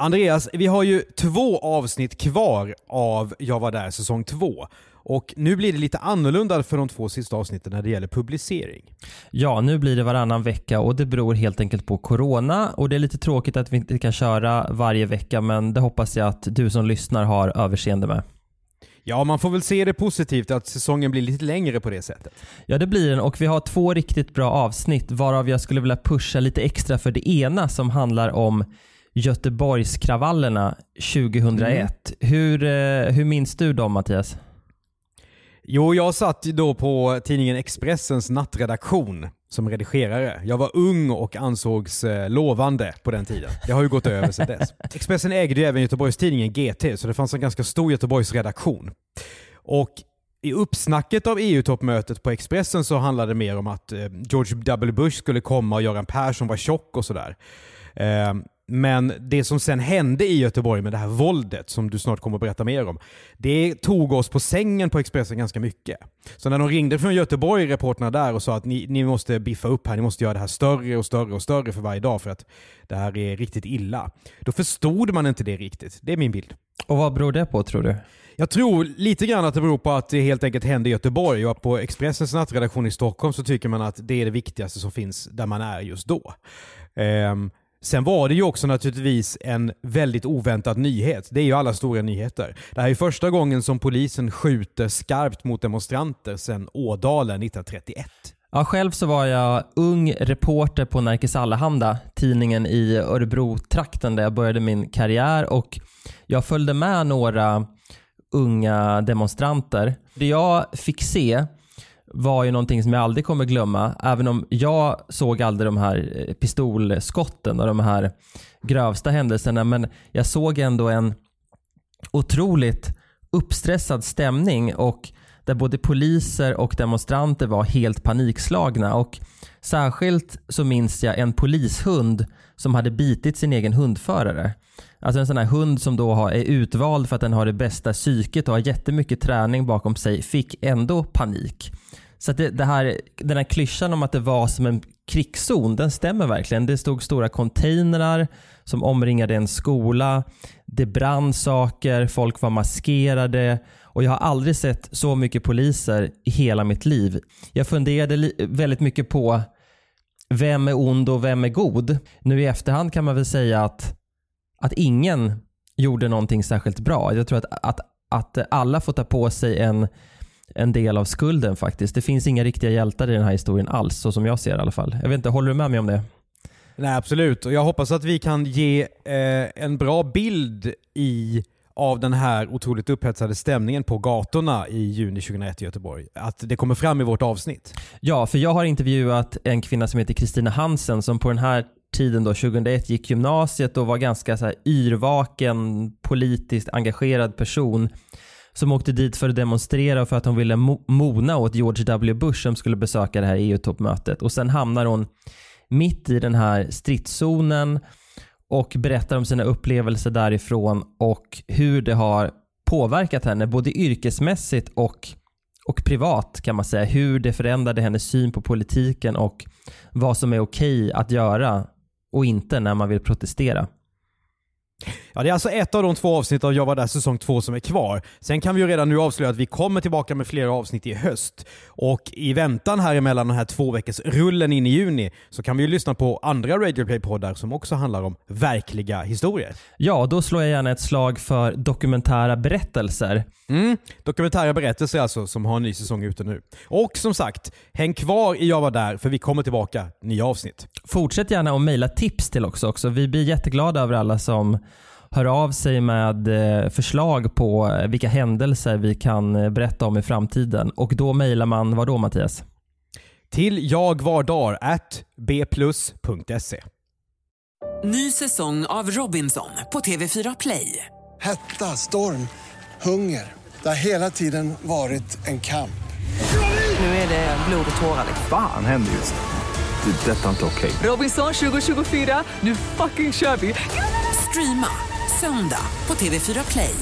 Andreas, vi har ju två avsnitt kvar av Jag var där säsong två. Och nu blir det lite annorlunda för de två sista avsnitten när det gäller publicering. Ja, nu blir det varannan vecka och det beror helt enkelt på corona och det är lite tråkigt att vi inte kan köra varje vecka men det hoppas jag att du som lyssnar har överseende med. Ja, man får väl se det positivt att säsongen blir lite längre på det sättet. Ja, det blir den och vi har två riktigt bra avsnitt varav jag skulle vilja pusha lite extra för det ena som handlar om Göteborgskravallerna 2001. Mm. Hur, eh, hur minns du dem Mattias? Jo, jag satt då på tidningen Expressens nattredaktion som redigerare. Jag var ung och ansågs eh, lovande på den tiden. Det har ju gått över sedan dess. Expressen ägde ju även Göteborgstidningen GT, så det fanns en ganska stor Göteborgsredaktion. Och i uppsnacket av EU-toppmötet på Expressen så handlade det mer om att eh, George W. Bush skulle komma och Göran Persson var tjock och sådär. Men det som sen hände i Göteborg med det här våldet, som du snart kommer att berätta mer om, det tog oss på sängen på Expressen ganska mycket. Så när de ringde från Göteborg, reportrarna där, och sa att ni, ni måste biffa upp här, ni måste göra det här större och större och större för varje dag för att det här är riktigt illa. Då förstod man inte det riktigt. Det är min bild. Och vad beror det på tror du? Jag tror lite grann att det beror på att det helt enkelt hände i Göteborg och på Expressens nattredaktion i Stockholm så tycker man att det är det viktigaste som finns där man är just då. Um, Sen var det ju också naturligtvis en väldigt oväntad nyhet. Det är ju alla stora nyheter. Det här är första gången som polisen skjuter skarpt mot demonstranter sedan Ådalen 1931. Ja, själv så var jag ung reporter på Nerikes Allehanda, tidningen i Örebro-trakten där jag började min karriär och jag följde med några unga demonstranter. Det jag fick se var ju någonting som jag aldrig kommer glömma. Även om jag såg aldrig de här eh, pistolskotten och de här grövsta händelserna. Men jag såg ändå en otroligt uppstressad stämning och där både poliser och demonstranter var helt panikslagna. Och särskilt så minns jag en polishund som hade bitit sin egen hundförare. Alltså en sån här hund som då är utvald för att den har det bästa psyket och har jättemycket träning bakom sig fick ändå panik. Så det, det, här, den här klyschan om att det var som en krigszon, den stämmer verkligen. Det stod stora containrar som omringade en skola. Det brann saker, folk var maskerade och jag har aldrig sett så mycket poliser i hela mitt liv. Jag funderade väldigt mycket på vem är ond och vem är god? Nu i efterhand kan man väl säga att, att ingen gjorde någonting särskilt bra. Jag tror att, att, att alla får ta på sig en en del av skulden faktiskt. Det finns inga riktiga hjältar i den här historien alls, så som jag ser det i alla fall. Jag vet inte, håller du med mig om det? Nej, absolut. Och jag hoppas att vi kan ge eh, en bra bild i av den här otroligt upphetsade stämningen på gatorna i juni 2001 i Göteborg. Att det kommer fram i vårt avsnitt. Ja, för jag har intervjuat en kvinna som heter Kristina Hansen som på den här tiden då, 2001, gick gymnasiet och var ganska så här yrvaken, politiskt engagerad person som åkte dit för att demonstrera för att hon ville mona åt George W. Bush som skulle besöka det här EU-toppmötet. Och sen hamnar hon mitt i den här stridszonen och berättar om sina upplevelser därifrån och hur det har påverkat henne både yrkesmässigt och, och privat kan man säga. Hur det förändrade hennes syn på politiken och vad som är okej att göra och inte när man vill protestera. Ja, det är alltså ett av de två avsnitt av Jag var där säsong två som är kvar. Sen kan vi ju redan nu avslöja att vi kommer tillbaka med flera avsnitt i höst. Och i väntan här emellan den här två veckors rullen in i juni så kan vi ju lyssna på andra Radioplay-poddar som också handlar om verkliga historier. Ja, då slår jag gärna ett slag för dokumentära berättelser. Mm, dokumentära berättelser alltså som har en ny säsong ute nu. Och som sagt, häng kvar i Jag var där för vi kommer tillbaka nya avsnitt. Fortsätt gärna att mejla tips till oss också. Vi blir jätteglada över alla som hör av sig med eh, förslag på vilka händelser vi kan eh, berätta om i framtiden. Och då mejlar man vad då Mattias? Till jagvardar bplus.se. Ny säsong av Robinson på TV4 Play. Hetta, storm, hunger. Det har hela tiden varit en kamp. Nu är det blod och tårar. Fan händer just? Det. detta är inte okej. Okay. Robinson 2024, nu fucking kör vi! Streama Söndag på TV4 Play.